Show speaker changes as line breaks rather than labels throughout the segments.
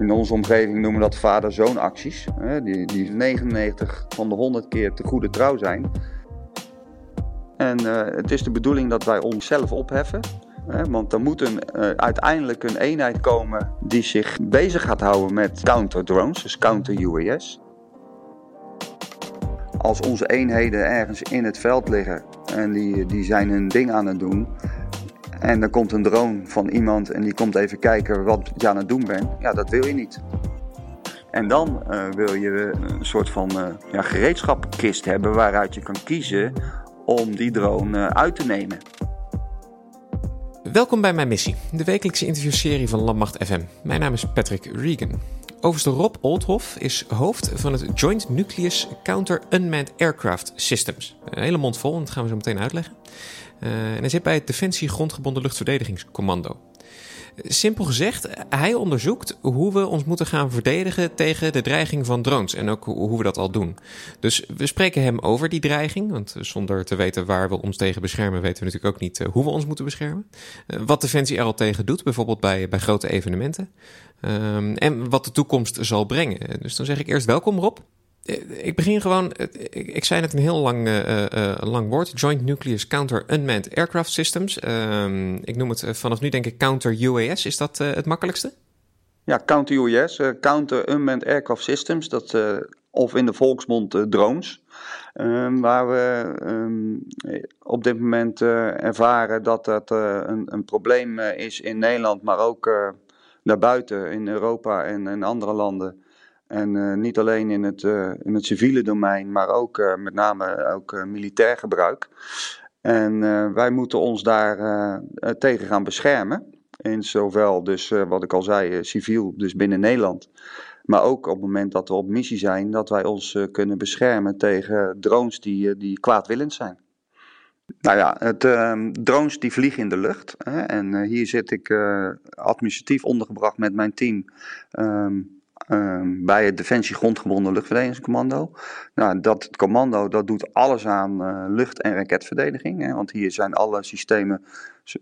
In onze omgeving noemen we dat vader-zoon acties. Die, die 99 van de 100 keer te goede trouw zijn. En uh, het is de bedoeling dat wij onszelf opheffen. Hè, want er moet een, uh, uiteindelijk een eenheid komen die zich bezig gaat houden met counter-drones, dus counter-UAS. Als onze eenheden ergens in het veld liggen en die, die zijn hun ding aan het doen, en er komt een drone van iemand en die komt even kijken wat je aan het doen bent. Ja, dat wil je niet. En dan uh, wil je een soort van uh, ja, gereedschapkist hebben waaruit je kan kiezen om die drone uh, uit te nemen.
Welkom bij mijn missie, de wekelijkse interviewserie van Landmacht FM. Mijn naam is Patrick Regan. Overste Rob Oldhoff is hoofd van het Joint Nucleus Counter Unmanned Aircraft Systems. Hele mond vol, dat gaan we zo meteen uitleggen. Uh, en hij zit bij het Defensie Grondgebonden Luchtverdedigingscommando. Simpel gezegd, hij onderzoekt hoe we ons moeten gaan verdedigen tegen de dreiging van drones en ook hoe we dat al doen. Dus we spreken hem over die dreiging, want zonder te weten waar we ons tegen beschermen, weten we natuurlijk ook niet eh, hoe we ons moeten beschermen. Uh, wat Defensie er al tegen doet, bijvoorbeeld bij, bij grote evenementen. Um, en wat de toekomst zal brengen. Dus dan zeg ik eerst welkom Rob. Ik begin gewoon, ik zei net een heel lang, uh, uh, lang woord. Joint Nucleus Counter Unmanned Aircraft Systems. Uh, ik noem het vanaf nu denk ik Counter UAS. Is dat het makkelijkste?
Ja, Counter UAS, Counter Unmanned Aircraft Systems. Dat, of in de volksmond drones. Ehm, waar we um, op dit moment ervaren dat dat een, een, probleem is in Nederland, maar ook daarbuiten in Europa en in andere landen. En uh, niet alleen in het, uh, in het civiele domein, maar ook uh, met name ook militair gebruik. En wij moeten ons daar tegen gaan beschermen. In zowel dus, wat ik al zei, civiel, dus binnen Nederland. Maar ook op het moment dat we op missie zijn, dat wij ons kunnen beschermen tegen drones die, die kwaadwillend zijn. Nou ja, het, uh, drones die vliegen in de lucht. Hè, en hier zit ik administratief ondergebracht met mijn team. Um, Um, bij het Defensie Grondgebonden Luchtverdedigingscommando. Nou, dat commando dat doet alles aan uh, lucht- en raketverdediging. Hè, want hier zijn alle systemen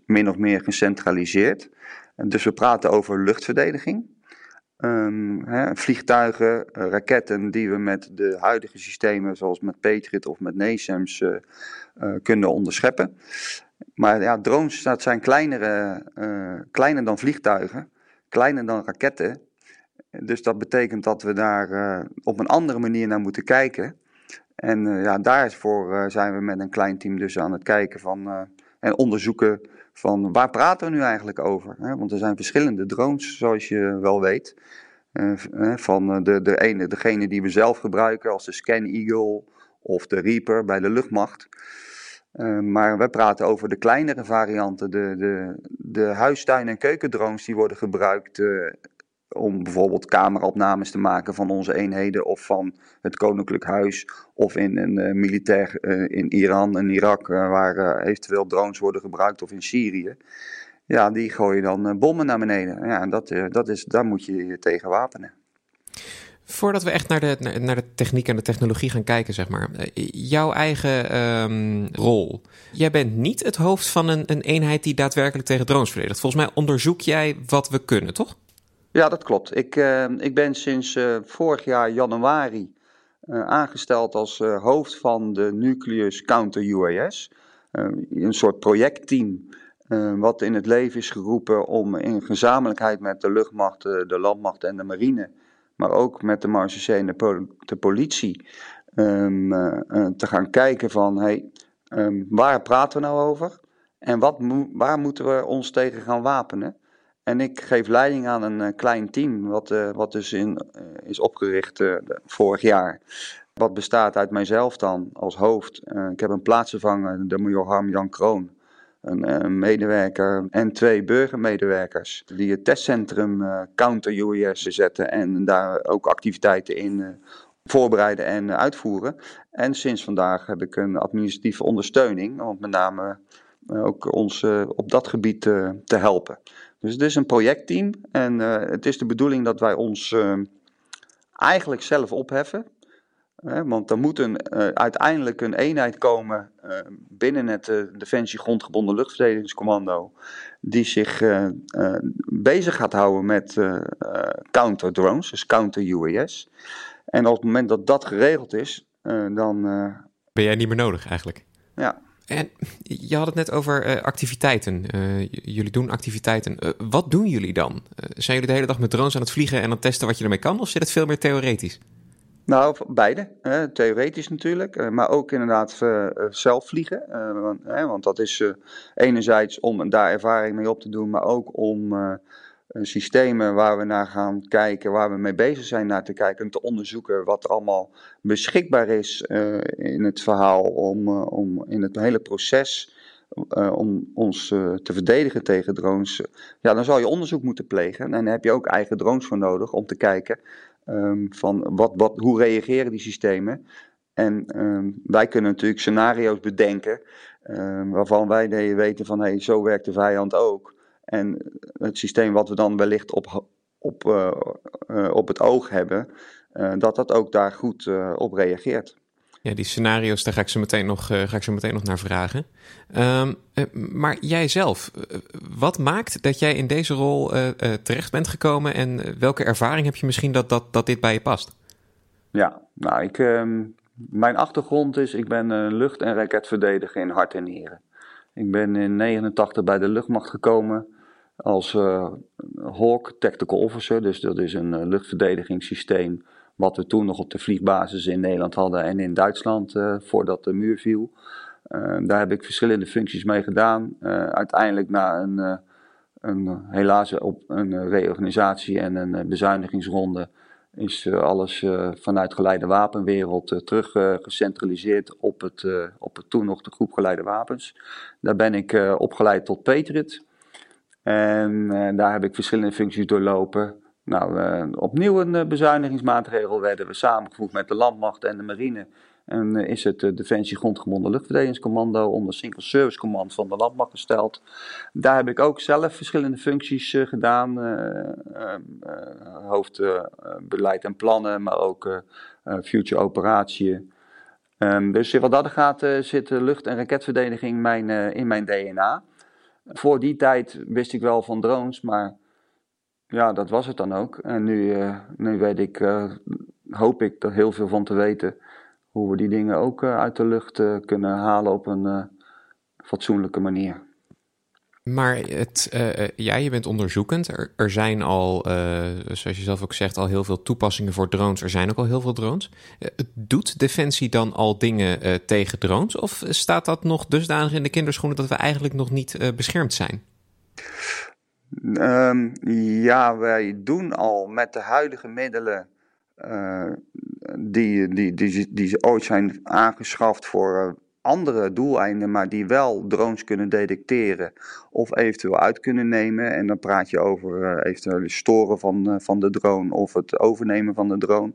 min of meer gecentraliseerd. En dus we praten over luchtverdediging. Um, hè, vliegtuigen, uh, raketten die we met de huidige systemen, zoals met Patriot of met NASAMS, uh, kunnen onderscheppen. Maar ja, drones dat zijn kleinere, kleiner dan vliegtuigen, kleiner dan raketten. Dus dat betekent dat we daar uh, op een andere manier naar moeten kijken. En uh, ja, daarvoor uh, zijn we met een klein team dus aan het kijken van, en onderzoeken van waar praten we nu eigenlijk over. Hè? Want er zijn verschillende drones, zoals je wel weet. van de, de ene, degene die we zelf gebruiken, als de Scan Eagle of de Reaper bij de luchtmacht. maar we praten over de kleinere varianten, de, de, de huistuin- en keukendrones die worden gebruikt om bijvoorbeeld cameraopnames te maken van onze eenheden of van het Koninklijk Huis of in een uh, militair uh, in Iran en Irak uh, waar eventueel drones worden gebruikt of in Syrië. Ja, die gooien dan bommen naar beneden. Ja, en dat, dat is, daar moet je je tegen wapenen.
Voordat we echt naar de, naar de techniek en de technologie gaan kijken, zeg maar. Jouw eigen um, rol. Jij bent niet het hoofd van een, een eenheid die daadwerkelijk tegen drones verdedigt. Volgens mij onderzoek jij wat we kunnen, toch?
Ja, dat klopt. Ik, uh, ik ben sinds uh, vorig jaar januari uh, aangesteld als hoofd van de Nucleus Counter UAS. een soort projectteam wat in het leven is geroepen om in gezamenlijkheid met de luchtmacht, de landmacht en de marine, maar ook met de marechaussee en de, pol de politie, um, te gaan kijken van hey, um, waar praten we nou over en wat waar moeten we ons tegen gaan wapenen. En ik geef leiding aan een uh, klein team, wat, uh, wat dus in, uh, is opgericht vorig jaar. Wat bestaat uit mijzelf dan als hoofd. ik heb een plaatsvervanger, de major Harm Jan Kroon. Een, medewerker en twee burgermedewerkers die het testcentrum Counter UES zetten en daar ook activiteiten in voorbereiden en uitvoeren. En sinds vandaag heb ik een administratieve ondersteuning, om met name ook ons op dat gebied te helpen. Dus het is een projectteam en uh, het is de bedoeling dat wij ons uh, eigenlijk zelf opheffen. want er moet een, uiteindelijk een eenheid komen binnen het Defensie Grondgebonden Luchtverdedigingscommando. Die zich bezig gaat houden met counter drones, dus counter UAS. En op het moment dat dat geregeld is, dan.
ben jij niet meer nodig eigenlijk?
Ja.
En je had het net over uh, activiteiten. Uh, jullie doen activiteiten. Uh, wat doen jullie dan? zijn jullie de hele dag met drones aan het vliegen en dan testen wat je ermee kan? Of zit het veel meer theoretisch?
Nou, beide. theoretisch natuurlijk, maar ook inderdaad zelf vliegen. Want, dat is enerzijds om daar ervaring mee op te doen, maar ook om systemen waar we naar gaan kijken, waar we mee bezig zijn naar te kijken en te onderzoeken wat allemaal beschikbaar is uh, in het verhaal om, uh, om in het hele proces om ons te verdedigen tegen drones. Ja, dan zal je onderzoek moeten plegen en dan heb je ook eigen drones voor nodig om te kijken um, van wat, wat, hoe reageren die systemen. En um, wij kunnen natuurlijk scenario's bedenken um, waarvan wij weten van hé, hey, zo werkt de vijand ook. En het systeem wat we dan wellicht op, op, uh, uh, op het oog hebben, uh, dat dat ook daar goed op reageert.
Ja, die scenario's, daar ga ik zo meteen nog, ga ik zo meteen nog naar vragen. Um, maar jij zelf, wat maakt dat jij in deze rol terecht bent gekomen en welke ervaring heb je misschien dat, dat, dat dit bij je past?
Ja, nou, ik, um, mijn achtergrond is, ik ben lucht- en raketverdediger in hart en nieren. Ik ben in 89 bij de luchtmacht gekomen als uh, Hawk Tactical Officer. Dus dat is een uh, luchtverdedigingssysteem wat we toen nog op de vliegbasis in Nederland hadden en in Duitsland uh, voordat de muur viel. daar heb ik verschillende functies mee gedaan. uiteindelijk na een, een, helaas op een reorganisatie en een bezuinigingsronde is alles vanuit geleide wapenwereld terug gecentraliseerd op het, op het toen nog de groep geleide wapens. Daar ben ik opgeleid tot Patriot. En uh, daar heb ik verschillende functies doorlopen. Nou, uh, opnieuw een uh, bezuinigingsmaatregel werden we samengevoegd met de landmacht en de marine. En is het Defensie Grondgebonden Luchtverdedigingscommando onder Single Service Command van de landmacht gesteld. Daar heb ik ook zelf verschillende functies gedaan. hoofdbeleid en plannen, maar ook future operatieën. Um, dus wat dat gaat zit lucht- en raketverdediging in mijn DNA. Voor die tijd wist ik wel van drones, maar ja, dat was het dan ook. En nu, uh, nu weet ik, uh, hoop ik er heel veel van te weten hoe we die dingen ook uh, uit de lucht kunnen halen op een fatsoenlijke manier.
Maar het, uh, je bent onderzoekend. Er, zijn al, uh, zoals je zelf ook zegt, al heel veel toepassingen voor drones. Er zijn ook al heel veel drones. Doet Defensie dan al dingen tegen drones? Of staat dat nog dusdanig in de kinderschoenen dat we eigenlijk nog niet beschermd zijn?
Um, ja, wij doen al met de huidige middelen die, die, die, die ooit zijn aangeschaft voor andere doeleinden, maar die wel drones kunnen detecteren of eventueel uit kunnen nemen. En dan praat je over uh, eventueel storen van, uh, van de drone of het overnemen van de drone.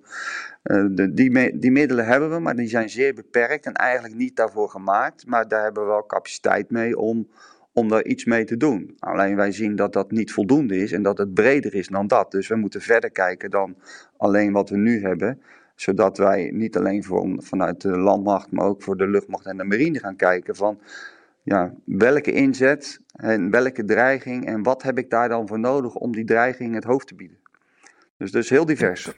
Uh, de, die, die middelen hebben we, maar die zijn zeer beperkt en eigenlijk niet daarvoor gemaakt. Maar daar hebben we wel capaciteit mee om, om daar iets mee te doen. Alleen wij zien dat dat niet voldoende is en dat het breder is dan dat. Dus we moeten verder kijken dan alleen wat we nu hebben zodat wij niet alleen voor, vanuit de landmacht, maar ook voor de luchtmacht en de marine gaan kijken van ja, welke inzet en welke dreiging en wat heb ik daar dan voor nodig om die dreiging het hoofd te bieden. Dus dus heel divers.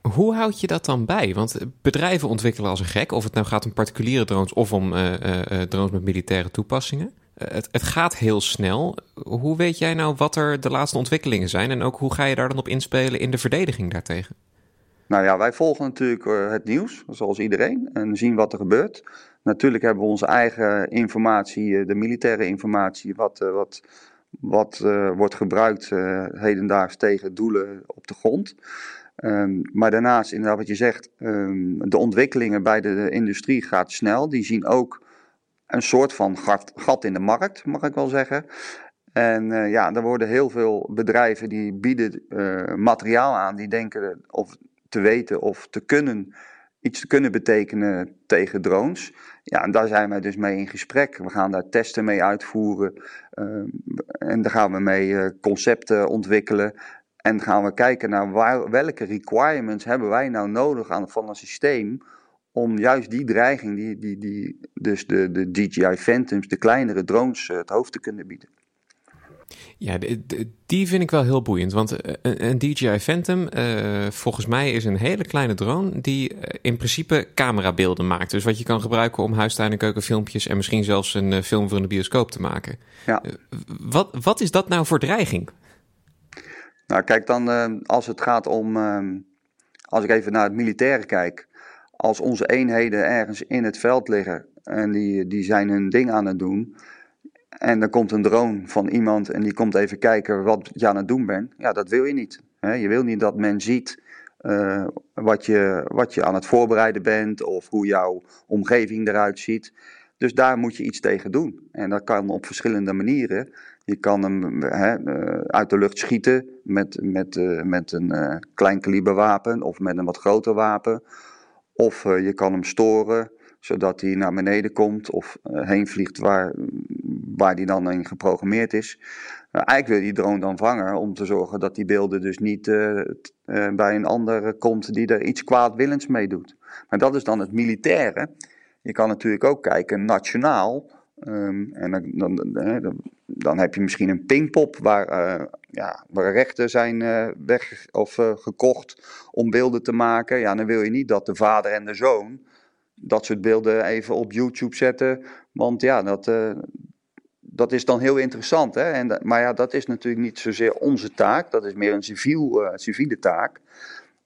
Hoe houd je dat dan bij? Want bedrijven ontwikkelen als een gek, of het nou gaat om particuliere drones of om uh, uh, drones met militaire toepassingen. Het, het, gaat heel snel. Hoe weet jij nou wat er de laatste ontwikkelingen zijn en ook hoe ga je daar dan op inspelen in de verdediging daartegen?
Nou ja, wij volgen natuurlijk uh, het nieuws, zoals iedereen, en zien wat er gebeurt. Natuurlijk hebben we onze eigen informatie, uh, de militaire informatie, wat, uh, wat, wat wordt gebruikt hedendaags tegen doelen op de grond. Um, maar daarnaast, inderdaad wat je zegt, um, de ontwikkelingen bij de, industrie gaat snel. Die zien ook een soort van gat, in de markt, mag ik wel zeggen. En ja, er worden heel veel bedrijven die bieden materiaal aan, die denken of te weten of te kunnen, iets te kunnen betekenen tegen drones. Ja, en daar zijn wij dus mee in gesprek. We gaan daar testen mee uitvoeren uh, en daar gaan we mee uh, concepten ontwikkelen. En gaan we kijken naar welke requirements hebben wij nou nodig aan, van een systeem om juist die dreiging, die, die, die, dus de, de DJI Phantoms, de kleinere drones, het hoofd te kunnen bieden.
Ja, die vind ik wel heel boeiend. Want eh, een, DJI Phantom, uh, volgens mij, is een hele kleine drone die eh, in principe camerabeelden maakt. Dus wat je kan gebruiken om huistuin- en keukenfilmpjes en misschien zelfs een film voor een bioscoop te maken. Ja. wat, wat is dat nou voor dreiging?
Nou, kijk dan, als het gaat om, als ik even naar het militaire kijk. Als onze eenheden ergens in het veld liggen en die, die zijn hun ding aan het doen en dan komt een drone van iemand en die komt even kijken wat je aan het doen bent. Ja, dat wil je niet. Je wil niet dat men ziet uh, wat, je, wat je aan het voorbereiden bent of hoe jouw omgeving eruit ziet. Dus daar moet je iets tegen doen. En dat kan op verschillende manieren. Je kan hem uh, uit de lucht schieten met, met, uh, met een klein kaliberwapen of met een wat groter wapen. Of je kan hem storen zodat hij naar beneden komt of heen vliegt waar, waar die dan in geprogrammeerd is. Nou, eigenlijk wil die drone dan vangen om te zorgen dat die beelden dus niet uh, bij een ander komt die er iets kwaadwillends mee doet. Maar dat is dan het militaire. Je kan natuurlijk ook kijken nationaal. Um, en dan, dan, dan, heb je misschien een pingpop waar, ja, waar rechten zijn weg of gekocht om beelden te maken. Ja, dan wil je niet dat de vader en de zoon dat soort beelden even op YouTube zetten. Want ja, dat, dat is dan heel interessant. Hè? En, maar ja, dat is natuurlijk niet zozeer onze taak. Dat is meer een civiel, uh, civiele taak.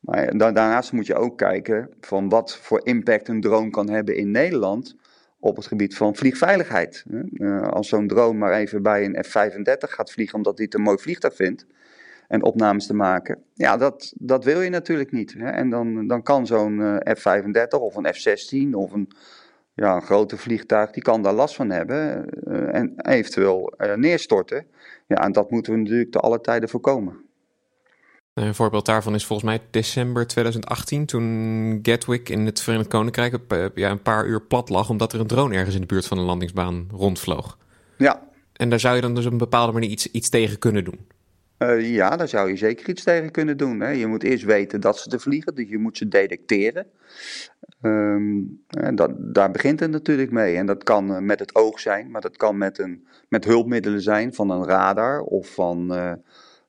Maar daarnaast moet je ook kijken van wat voor impact een drone kan hebben in Nederland op het gebied van vliegveiligheid. Uh, als zo'n drone maar even bij een F-35 gaat vliegen omdat hij het een mooi vliegtuig vindt en opnames te maken. Ja, dat, dat wil je natuurlijk niet. Hè? En dan, dan kan zo'n uh, F-35 of een F-16 of een ja, een grote vliegtuig die kan daar last van hebben uh, en eventueel uh, neerstorten. Ja, en dat moeten we natuurlijk te alle tijden voorkomen.
Een voorbeeld daarvan is volgens mij december 2018, toen Gatwick in het Verenigd Koninkrijk ja, een paar uur plat lag omdat er een drone ergens in de buurt van de landingsbaan rondvloog.
Ja.
En daar zou je dan dus op een bepaalde manier iets, iets tegen kunnen doen.
Uh, ja, daar zou je zeker iets tegen kunnen doen. Hè. Je moet eerst weten dat ze te vliegen, dus je moet ze detecteren. Um, dat, daar begint het natuurlijk mee. En dat kan uh, met het oog zijn, maar dat kan met, een, met hulpmiddelen zijn van een radar of van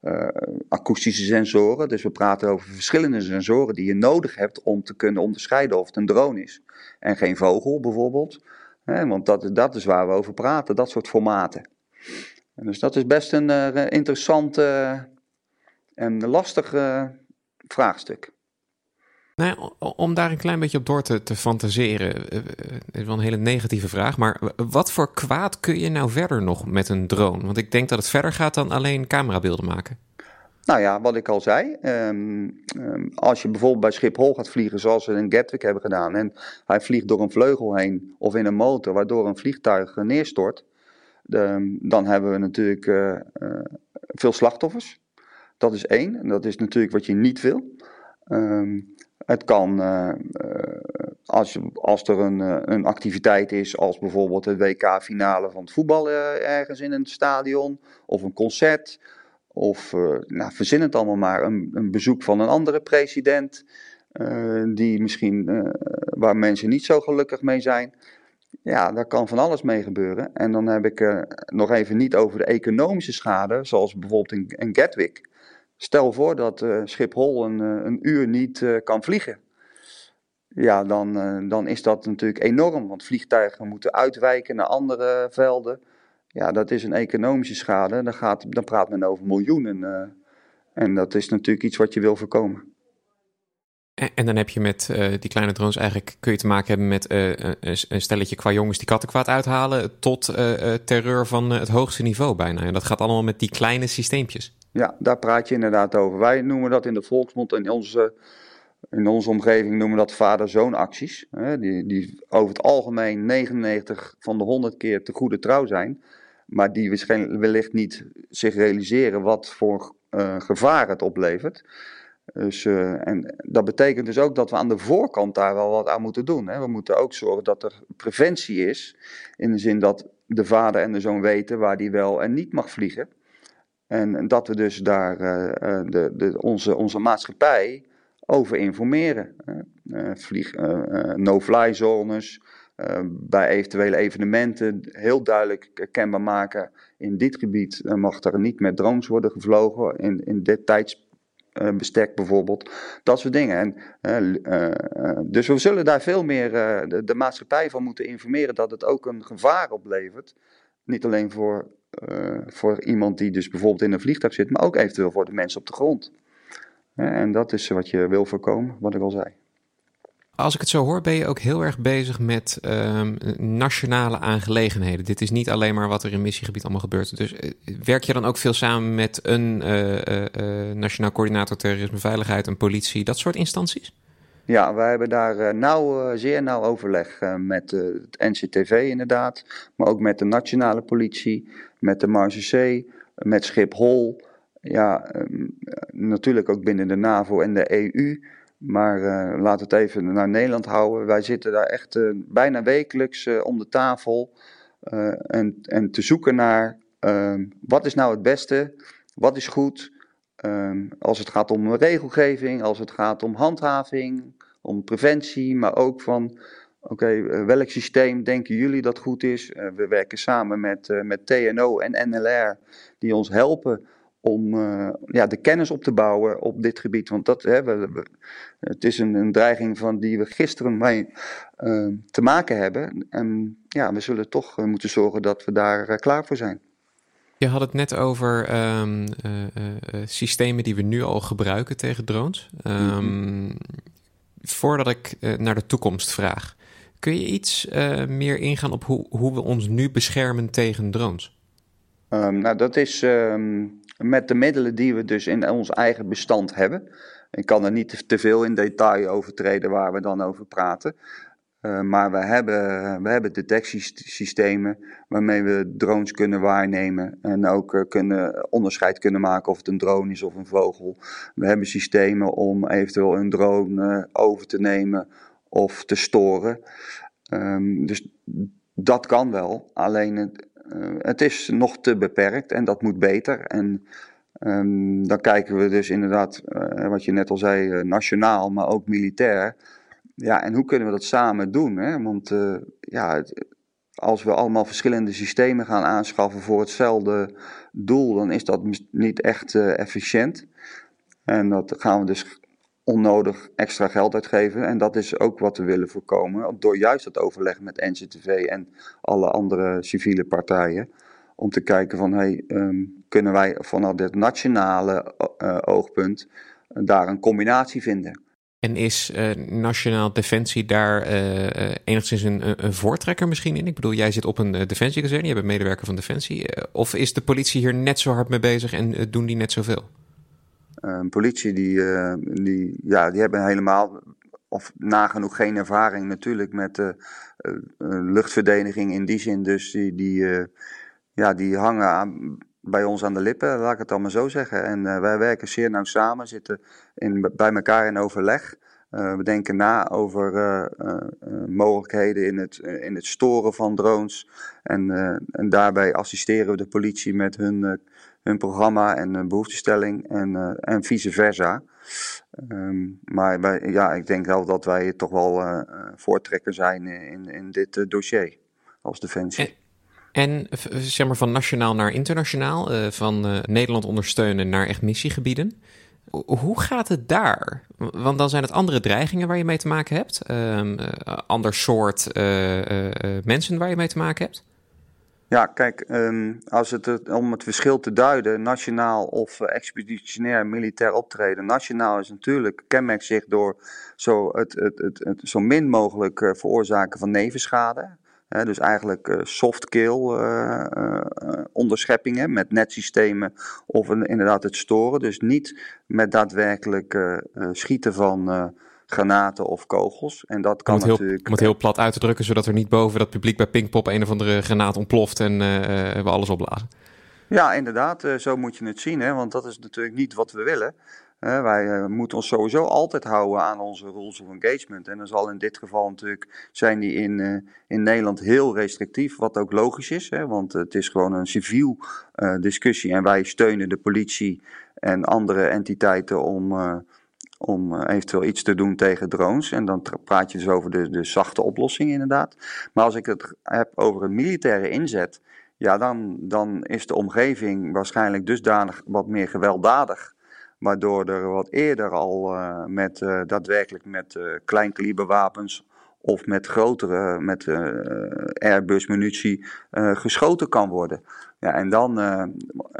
uh, akoestische sensoren. Dus we praten over verschillende sensoren die je nodig hebt om te kunnen onderscheiden of het een drone is. En geen vogel bijvoorbeeld. Hè, want dat, dat is waar we over praten, dat soort formaten. En dus dat is best een uh, interessant uh, en lastig uh, vraagstuk.
Nou, om daar een klein beetje op door te, te fantaseren, is wel een hele negatieve vraag, maar wat voor kwaad kun je nou verder nog met een drone? Want ik denk dat het verder gaat dan alleen camerabeelden maken.
Nou ja, wat ik al zei, um, um, als je bijvoorbeeld bij Schiphol gaat vliegen zoals we in Gatwick hebben gedaan en hij vliegt door een vleugel heen of in een motor waardoor een vliegtuig neerstort, de, dan hebben we natuurlijk uh, uh, veel slachtoffers. Dat is één. En dat is natuurlijk wat je niet wil. Um, het kan, uh, als, als er een, een activiteit is, als bijvoorbeeld het WK-finale van het voetbal ergens in een stadion, of een concert, of nou, verzin het allemaal maar, een, een bezoek van een andere president, die misschien, waar mensen niet zo gelukkig mee zijn. Ja, daar kan van alles mee gebeuren. En dan heb ik uh, nog even niet over de economische schade, zoals bijvoorbeeld in, in Gatwick. Stel voor dat uh, Schiphol een, uh, een uur niet kan vliegen. Ja, dan, dan is dat natuurlijk enorm, want vliegtuigen moeten uitwijken naar andere velden. Ja, dat is een economische schade. Dan, gaat, dan praat men over miljoenen. en dat is natuurlijk iets wat je wil voorkomen.
En dan heb je met uh, die kleine drones eigenlijk kun je te maken hebben met uh, een stelletje qua jongens die kattenkwaad uithalen tot uh, terreur van het hoogste niveau bijna. En dat gaat allemaal met die kleine systeempjes.
Ja, daar praat je inderdaad over. Wij noemen dat in de volksmond in onze, in onze omgeving noemen dat vader-zoon acties. Die, die over het algemeen 99 van de 100 keer te goede trouw zijn. Maar die wellicht niet zich realiseren wat voor gevaar het oplevert. Dus, uh, en dat betekent dus ook dat we aan de voorkant daar wel wat aan moeten doen. Hè. We moeten ook zorgen dat er preventie is. In de zin dat de vader en de zoon weten waar die wel en niet mag vliegen. En dat we dus daar de, de, onze, onze maatschappij over informeren. vlieg, no-fly zones, bij eventuele evenementen heel duidelijk kenbaar maken. In dit gebied mag er niet met drones worden gevlogen in, in dit tijdsbestek bijvoorbeeld. Dat soort dingen. En, uh, dus we zullen daar veel meer de, de, maatschappij van moeten informeren dat het ook een gevaar oplevert. Niet alleen voor, voor iemand die dus bijvoorbeeld in een vliegtuig zit, maar ook eventueel voor de mensen op de grond. en dat is wat je wil voorkomen, wat ik al zei.
Als ik het zo hoor, ben je ook heel erg bezig met um, nationale aangelegenheden. Dit is niet alleen maar wat er in missiegebied allemaal gebeurt. Dus uh, werk je dan ook veel samen met een uh, uh, Nationaal Coördinator Terrorisme Veiligheid, een politie, dat soort instanties?
Ja, wij hebben daar nauw, zeer nauw overleg met het NCTV inderdaad, maar ook met de nationale politie, met de Marge met Schiphol. Ja, um, natuurlijk ook binnen de NAVO en de EU. Maar uh, laat het even naar Nederland houden. Wij zitten daar echt uh, bijna wekelijks uh, om de tafel. en, en te zoeken naar ehm, wat is nou het beste, wat is goed. Um, als het gaat om regelgeving, als het gaat om handhaving, om preventie, maar ook van oké, welk systeem denken jullie dat goed is? we werken samen met, met TNO en NLR die ons helpen om uh, ja, de kennis op te bouwen op dit gebied. Want dat, hè, we, het is een, een, dreiging van die we gisteren mee uh, te maken hebben. En ja, we zullen toch uh, moeten zorgen dat we daar klaar voor zijn.
Je had het net over um, systemen die we nu al gebruiken tegen drones. Um, mm-hmm. Voordat ik naar de toekomst vraag, kun je iets meer ingaan op hoe, hoe we ons nu beschermen tegen drones?
Um, nou, dat is met de middelen die we dus in ons eigen bestand hebben. Ik kan er niet te veel in detail over treden waar we dan over praten. Uh, maar we hebben, we hebben detectiesystemen waarmee we drones kunnen waarnemen en ook uh, kunnen onderscheid kunnen maken of het een drone is of een vogel. We hebben systemen om eventueel een drone uh, over te nemen of te storen. Um, dus dat kan wel, alleen het, het is nog te beperkt en dat moet beter. En um, dan kijken we dus inderdaad, uh, wat je net al zei, uh, nationaal, maar ook militair. Ja, en hoe kunnen we dat samen doen? Hè? Want ja, als we allemaal verschillende systemen gaan aanschaffen voor hetzelfde doel, dan is dat niet echt efficiënt. En dat gaan we dus onnodig extra geld uitgeven. En dat is ook wat we willen voorkomen. Door juist het overleg met NCTV en alle andere civiele partijen. Om te kijken van, hey, um, kunnen wij vanuit het nationale uh, oogpunt uh, daar een combinatie vinden.
En is uh, Nationaal Defensie daar enigszins een, een, voortrekker misschien in? Ik bedoel, jij zit op een defensiekazerne, je bent medewerker van Defensie. of is de politie hier net zo hard mee bezig en doen die net zoveel?
Een politie die, eh, die, ja, die hebben helemaal of nagenoeg geen ervaring natuurlijk met uh, luchtverdediging in die zin. Dus die, die, ja, die hangen bij ons aan de lippen, laat ik het allemaal zo zeggen. En wij werken zeer nauw samen, zitten in, bij elkaar in overleg. we denken na over mogelijkheden in het, in het storen van drones. En, en daarbij assisteren we de politie met hun hun programma en een behoeftestelling en, uh, en vice versa. Um, maar ja, ik denk wel dat wij toch wel uh, voortrekker zijn in, in dit dossier als Defensie.
En, zeg maar van nationaal naar internationaal, van Nederland ondersteunen naar echt missiegebieden. Hoe gaat het daar? Want dan zijn het andere dreigingen waar je mee te maken hebt. Um, ander soort mensen waar je mee te maken hebt.
Ja, kijk, um, als het om het verschil te duiden, nationaal of uh, expeditionair militair optreden. Nationaal is natuurlijk, kenmerkt zich door zo, het, het, het, zo min mogelijk uh, veroorzaken van nevenschade. Dus eigenlijk uh, soft kill onderscheppingen met netsystemen of inderdaad het storen. Dus niet met daadwerkelijk schieten van granaten of kogels. En dat kan
om het
natuurlijk... Heel,
om het heel plat uit te drukken, zodat er niet boven dat publiek bij Pinkpop een of andere granaat ontploft en uh, we alles opblazen.
Ja, inderdaad, zo moet je het zien, hè? want dat is natuurlijk niet wat we willen. wij moeten ons sowieso altijd houden aan onze rules of engagement. En dan zal in dit geval natuurlijk zijn die in, in Nederland heel restrictief, wat ook logisch is. Hè? Want het is gewoon een civiel discussie en wij steunen de politie en andere entiteiten om om eh, eventueel iets te doen tegen drones. En dan praat je dus over de, de zachte oplossing inderdaad. Maar als ik het heb over een militaire inzet, ja, dan, dan is de omgeving waarschijnlijk dusdanig wat meer gewelddadig. Waardoor er wat eerder al uh, met, uh, daadwerkelijk met uh, kleinkaliberwapens of met grotere, met Airbus munitie geschoten kan worden. Ja, en dan,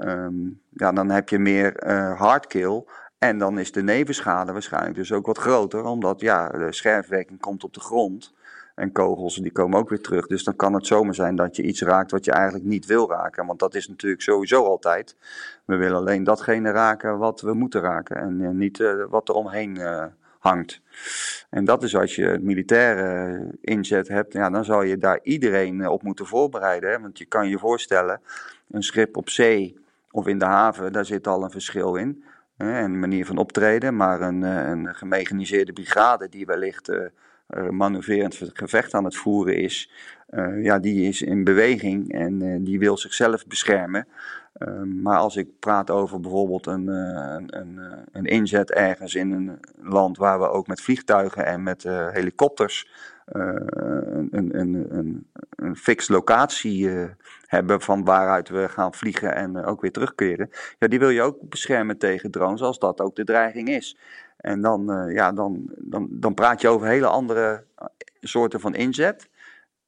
um, ja, dan heb je meer hardkill en dan is de nevenschade waarschijnlijk dus ook wat groter, omdat ja, de scherfwerking komt op de grond. En kogels die komen ook weer terug. Dus dan kan het zomaar zijn dat je iets raakt wat je eigenlijk niet wil raken. Want dat is natuurlijk sowieso altijd. We willen alleen datgene raken wat we moeten raken. En uh, niet uh, wat er omheen uh, hangt. En dat is als je het militaire inzet hebt. Ja, dan zal je daar iedereen op moeten voorbereiden. Want je kan je voorstellen, een schip op zee of in de haven, daar zit al een verschil in een manier van optreden, maar een, eh, een gemechaniseerde brigade die wellicht uh, manoeuvrerend gevecht aan het voeren is, ja, die is in beweging en die wil zichzelf beschermen. Ehm, maar als ik praat over bijvoorbeeld een, een, een, inzet ergens in een land waar we ook met vliegtuigen en met helikopters een, een, een, een, fix locatie hebben van waaruit we gaan vliegen en eh, ook weer terugkeren. Ja, die wil je ook beschermen tegen drones als dat ook de dreiging is. En dan, ja, dan, dan, dan praat je over hele andere eh, soorten van inzet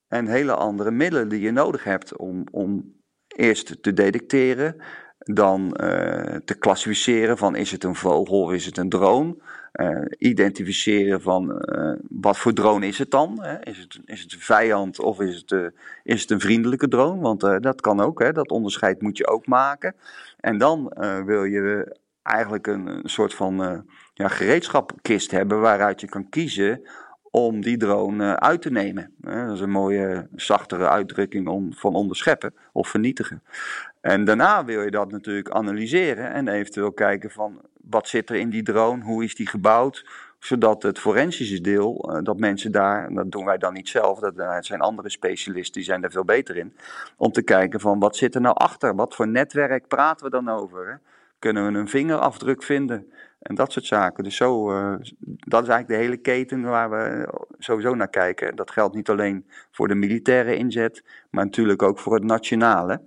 en hele andere middelen die je nodig hebt om, om eerst te detecteren, dan uh, te klassificeren van is het een vogel of is het een drone. Uh, identificeren van uh, wat voor drone is het dan? Hè? Is, het, is het een vijand of is het, is het een vriendelijke drone? Want dat kan ook, hè? dat onderscheid moet je ook maken. En dan wil je eigenlijk een, een soort van ja, gereedschapkist hebben waaruit je kan kiezen om die drone uit te nemen. Dat is een mooie, zachtere uitdrukking om, van onderscheppen of vernietigen. En daarna wil je dat natuurlijk analyseren en eventueel kijken van wat zit er in die drone, hoe is die gebouwd, zodat het forensische deel, eh, dat mensen daar, dat doen wij dan niet zelf, dat eh, zijn andere specialisten, die zijn daar veel beter in, om te kijken van wat zit er nou achter, wat voor netwerk praten we dan over. Hè? Kunnen we een vingerafdruk vinden en dat soort zaken. Dus zo, uh, dat is eigenlijk de hele keten waar we sowieso naar kijken. Dat geldt niet alleen voor de militaire inzet, maar natuurlijk ook voor het nationale.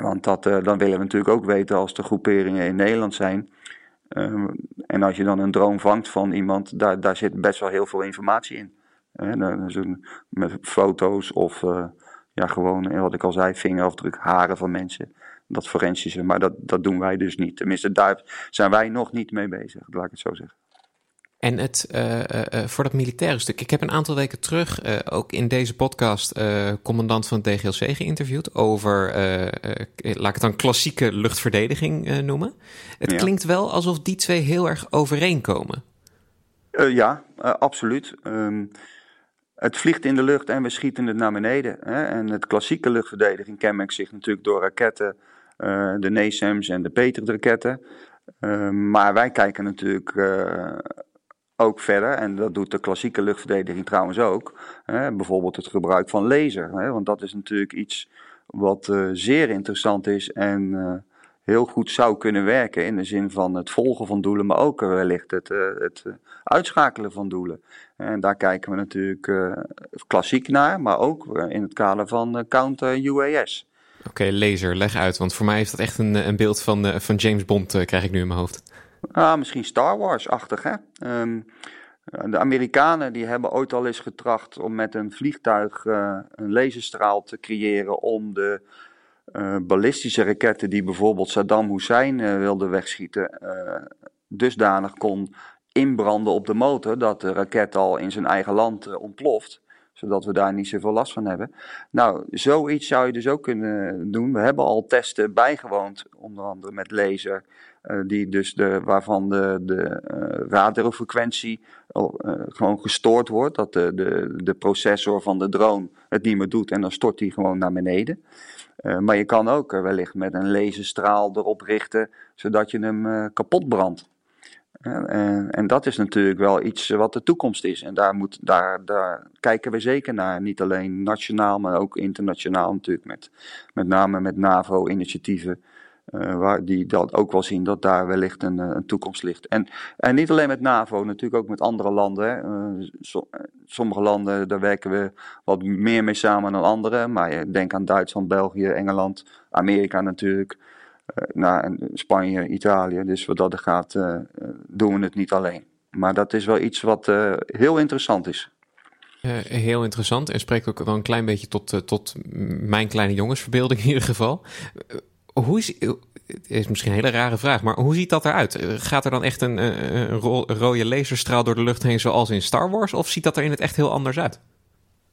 Want dat, uh, dan willen we natuurlijk ook weten als de groeperingen in Nederland zijn. Uh, en als je dan een droom vangt van iemand, daar, daar zit best wel heel veel informatie in. Met foto's of uh, ja, gewoon, wat ik al zei, vingerafdruk, haren van mensen. Dat forensische, maar dat, dat doen wij dus niet. Tenminste, daar zijn wij nog niet mee bezig, laat ik het zo zeggen.
En het, uh, uh, voor dat militaire stuk. Ik heb een aantal weken terug uh, ook in deze podcast commandant van het DGLC geïnterviewd over, laat ik het dan klassieke luchtverdediging noemen. Het ja. klinkt wel alsof die twee heel erg overeenkomen.
ja, absoluut. Um, het vliegt in de lucht en we schieten het naar beneden. Hè? En het klassieke luchtverdediging kenmerkt zich natuurlijk door raketten, de NASAMS en de Patriot-raketten. Ehm, maar wij kijken natuurlijk ook verder, en dat doet de klassieke luchtverdediging trouwens ook, hè, bijvoorbeeld het gebruik van laser. Hè, want dat is natuurlijk iets wat uh, zeer interessant is en uh, heel goed zou kunnen werken in de zin van het volgen van doelen, maar ook wellicht het, het uitschakelen van doelen. En daar kijken we natuurlijk klassiek naar, maar ook in het kader van counter-UAS.
Oké, laser, leg uit, want voor mij heeft dat echt een, een beeld van, van James Bond, krijg ik nu in mijn hoofd.
Ah, misschien Star Wars-achtig, hè? Um, de Amerikanen die hebben ooit al eens getracht om met een vliegtuig uh, een laserstraal te creëren om de uh, ballistische raketten die bijvoorbeeld Saddam Hussein uh, wilde wegschieten, dusdanig kon inbranden op de motor dat de raket al in zijn eigen land ontploft zodat we daar niet zoveel last van hebben. Nou, zoiets zou je dus ook kunnen doen. We hebben al testen bijgewoond, onder andere met laser, uh, die dus de, waarvan de, de uh, radiofrequentie gewoon gestoord wordt. Dat de, de, de processor van de drone het niet meer doet en dan stort die gewoon naar beneden. maar je kan ook wellicht met een laserstraal erop richten, zodat je hem kapot brandt. En, en, dat is natuurlijk wel iets wat de toekomst is. En daar, moet, daar, daar kijken we zeker naar. Niet alleen nationaal, maar ook internationaal natuurlijk. Met, met name met NAVO-initiatieven. Uh, waar die dat ook wel zien dat daar wellicht een, eh, een toekomst ligt. En, en niet alleen met NAVO, natuurlijk ook met andere landen. Sommige landen, daar werken we wat meer mee samen dan andere. Maar denk aan Duitsland, België, Engeland, Amerika natuurlijk. Eh, naar Spanje, Italië. Dus wat dat er gaat, eh, eh, doen we het niet alleen. Maar dat is wel iets wat heel interessant is.
heel interessant en spreekt ook wel een klein beetje tot, tot mijn kleine jongensverbeelding in ieder geval. hoe is, het is misschien een hele rare vraag, maar hoe ziet dat eruit? Gaat er dan echt een, een, rode laserstraal door de lucht heen zoals in Star Wars? Of ziet dat er in het echt heel anders uit?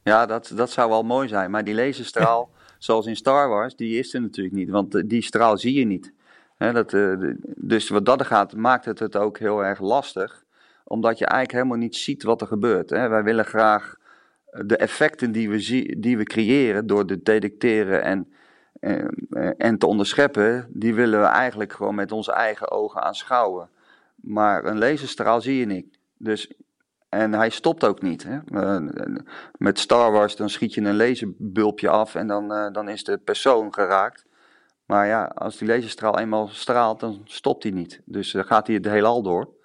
Ja, dat, dat zou wel mooi zijn. Maar die laserstraal, zoals in Star Wars, die is er natuurlijk niet. Want eh, die straal zie je niet. dat, eh, dus wat dat gaat, maakt het het ook heel erg lastig. Omdat je eigenlijk helemaal niet ziet wat er gebeurt. Wij willen graag de effecten die we, die we creëren door te detecteren en, en, eh, en te onderscheppen, die willen we eigenlijk gewoon met onze eigen ogen aanschouwen. Maar een laserstraal zie je niet. Dus en hij stopt ook niet. Hè? Uh, met Star Wars dan schiet je een laserbulpje af en dan, uh, dan is de persoon geraakt. Maar ja, als die laserstraal eenmaal straalt, dan stopt hij niet. Dus dan gaat hij het heelal door.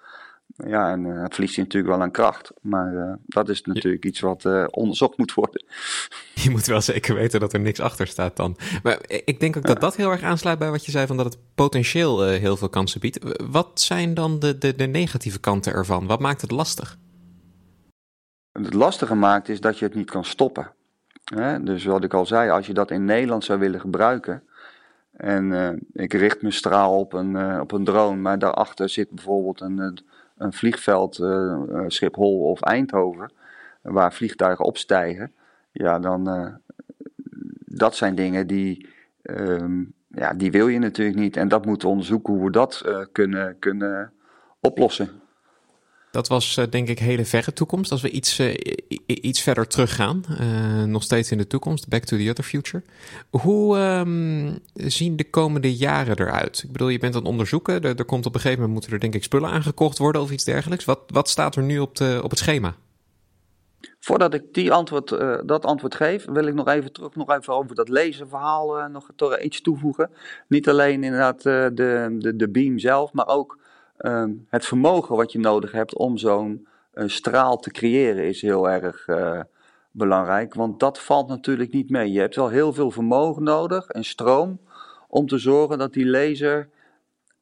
Ja, en uh, verliest hij natuurlijk wel aan kracht. Maar dat is natuurlijk iets wat onderzocht moet worden.
Je moet wel zeker weten dat er niks achter staat dan. Maar ik denk ook dat dat heel erg aansluit bij wat je zei van dat het potentieel heel veel kansen biedt. Wat zijn dan de, de, de negatieve kanten ervan? Wat maakt het lastig?
Het lastige maakt is dat je het niet kan stoppen. Dus wat ik al zei, als je dat in Nederland zou willen gebruiken. En uh, ik richt mijn straal op een, uh, op een drone, maar daarachter zit bijvoorbeeld een, een vliegveld, uh, Schiphol of Eindhoven, waar vliegtuigen opstijgen. Ja, dan. dat zijn dingen die. Um, ja, die wil je natuurlijk niet. En dat moeten we onderzoeken hoe we dat kunnen, kunnen oplossen.
Dat was uh, denk ik hele verre toekomst. Als we iets, uh, iets verder teruggaan, uh, nog steeds in de toekomst, back to the other future. Hoe um, zien de komende jaren eruit? Ik bedoel, je bent aan het onderzoeken. Er, er, komt op een gegeven moment moeten er denk ik spullen aangekocht worden of iets dergelijks. Wat, wat staat er nu op, de, op het schema?
Voordat ik die antwoord, dat antwoord geef, wil ik nog even terug nog even over dat lezenverhaal nog toch iets toevoegen. Niet alleen inderdaad de, de, de beam zelf, maar ook Ehm, het vermogen wat je nodig hebt om zo'n straal te creëren is heel erg uh, belangrijk. Want dat valt natuurlijk niet mee. Je hebt wel heel veel vermogen nodig en stroom om te zorgen dat die laser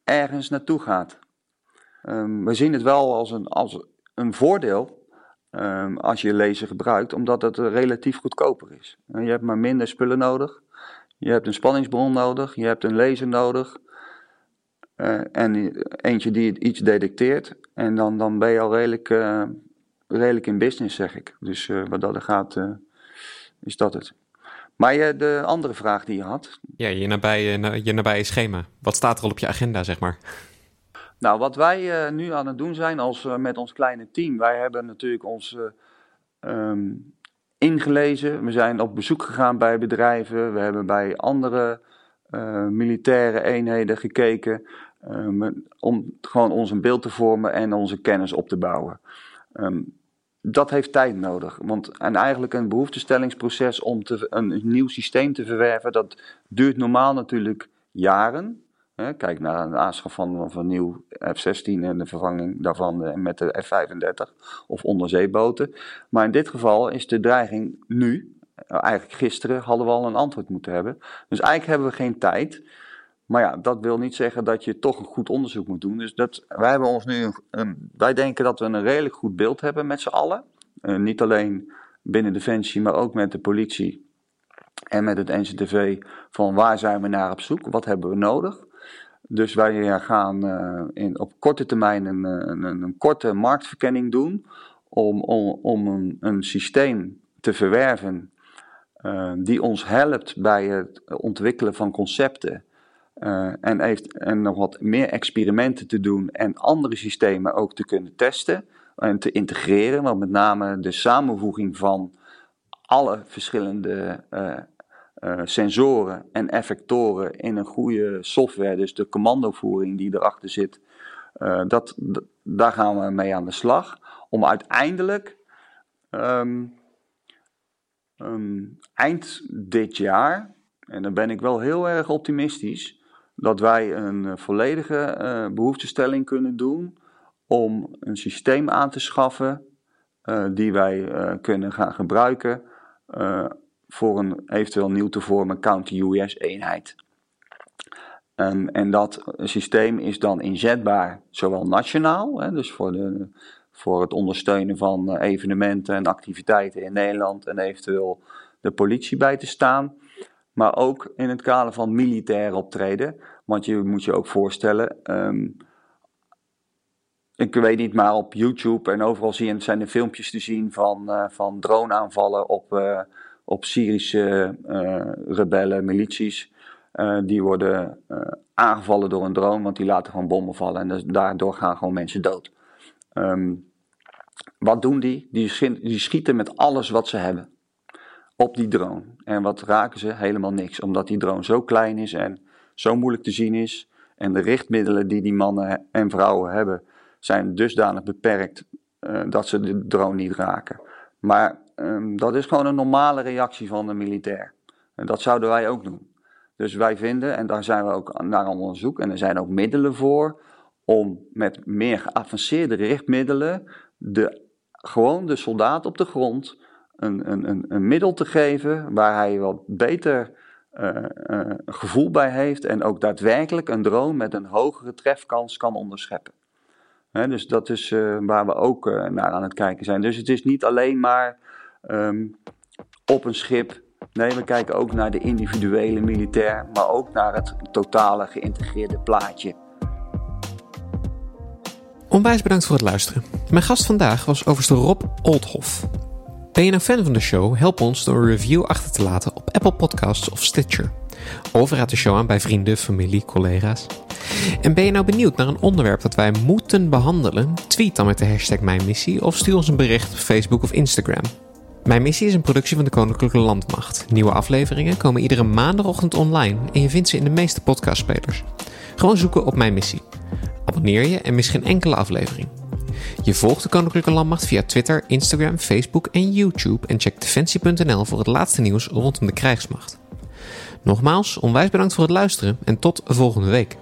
ergens naartoe gaat. Um, we zien het wel als een, als een voordeel um, als je laser gebruikt, omdat het relatief goedkoper is. Je hebt maar minder spullen nodig. Je hebt een spanningsbron nodig, je hebt een laser nodig. Uh, en eentje die iets detecteert. En dan, dan ben je al redelijk, uh, redelijk in business, zeg ik. Dus uh, wat dat er gaat, is dat het. Maar je, de andere vraag die je had.
Ja, je nabije, je nabije schema. Wat staat er al op je agenda, zeg maar?
Nou, wat wij nu aan het doen zijn als, met ons kleine team. Wij hebben natuurlijk ons um, ingelezen. We zijn op bezoek gegaan bij bedrijven. We hebben bij andere militaire eenheden gekeken. Ehm, om gewoon ons een beeld te vormen en onze kennis op te bouwen. Um, dat heeft tijd nodig. Want en eigenlijk een behoeftestellingsproces om te, een nieuw systeem te verwerven, dat duurt normaal natuurlijk jaren. Kijk naar de aanschaf van, van nieuw F-16 en de vervanging daarvan eh, met de F-35 of onderzeeboten. Maar in dit geval is de dreiging nu, eigenlijk gisteren, hadden we al een antwoord moeten hebben. Dus eigenlijk hebben we geen tijd. Maar ja, dat wil niet zeggen dat je toch een goed onderzoek moet doen. Dus dat, wij, hebben ons nu een, wij denken dat we een redelijk goed beeld hebben met z'n allen. Uh, niet alleen binnen Defensie, maar ook met de politie en met het NCTV. Van waar zijn we naar op zoek? Wat hebben we nodig? Dus wij gaan uh, in, op korte termijn een, een, een, korte marktverkenning doen. Om, om, om een, een systeem te verwerven uh, die ons helpt bij het ontwikkelen van concepten uh, en, heeft, en nog wat meer experimenten te doen en andere systemen ook te kunnen testen. en te integreren. Want met name de samenvoeging van alle verschillende uh, uh, sensoren en effectoren in een goede software, dus de commandovoering die erachter zit, dat, daar gaan we mee aan de slag. Om uiteindelijk um, um, eind dit jaar, en dan ben ik wel heel erg optimistisch, dat wij een volledige uh, behoeftestelling kunnen doen om een systeem aan te schaffen uh, die wij kunnen gaan gebruiken voor een eventueel nieuw te vormen counter-US-eenheid. Um, en dat systeem is dan inzetbaar, zowel nationaal, hè, dus voor, de, voor het ondersteunen van evenementen en activiteiten in Nederland en eventueel de politie bij te staan, maar ook in het kader van militair optreden. Want je moet je ook voorstellen, um, ik weet niet, maar op YouTube en overal zie je, zijn er filmpjes te zien van, uh, van droneaanvallen op, uh, op Syrische uh, rebellen, milities. die worden aangevallen door een drone, want die laten gewoon bommen vallen en dus daardoor gaan gewoon mensen dood. Um, wat doen die? Die, die schieten met alles wat ze hebben op die drone. En wat raken ze? Helemaal niks, omdat die drone zo klein is en zo moeilijk te zien is. En de richtmiddelen die die mannen en vrouwen hebben, zijn dusdanig beperkt uh, dat ze de drone niet raken. Maar um, dat is gewoon een normale reactie van de militair. En dat zouden wij ook doen. Dus wij vinden, en daar zijn we ook naar onderzoek, en er zijn ook middelen voor, om met meer geavanceerde richtmiddelen de, gewoon de soldaat op de grond een, een, een, een middel te geven waar hij wat beter uh, uh, gevoel bij heeft en ook daadwerkelijk een drone met een hogere trefkans kan onderscheppen. He, dus dat is uh, waar we ook naar aan het kijken zijn. Dus het is niet alleen maar um, op een schip. Nee, we kijken ook naar de individuele militair, maar ook naar het totale geïntegreerde plaatje.
Onwijs bedankt voor het luisteren. Mijn gast vandaag was overste Rob Oldhoff. Ben je nou fan van de show? Help ons door een review achter te laten op Apple Podcasts of Stitcher. Of de show aan bij vrienden, familie, collega's. En ben je nou benieuwd naar een onderwerp dat wij moeten behandelen? Tweet dan met de hashtag Mijn Missie of stuur ons een bericht op Facebook of Instagram. Mijn Missie is een productie van de Koninklijke Landmacht. Nieuwe afleveringen komen iedere maandagochtend online en je vindt ze in de meeste podcastspelers. Gewoon zoeken op Mijn Missie. Abonneer je en mis geen enkele aflevering. Je volgt de Koninklijke Landmacht via Twitter, Instagram, Facebook en YouTube en check defensie.nl voor het laatste nieuws rondom de krijgsmacht. Nogmaals, onwijs bedankt voor het luisteren en tot volgende week.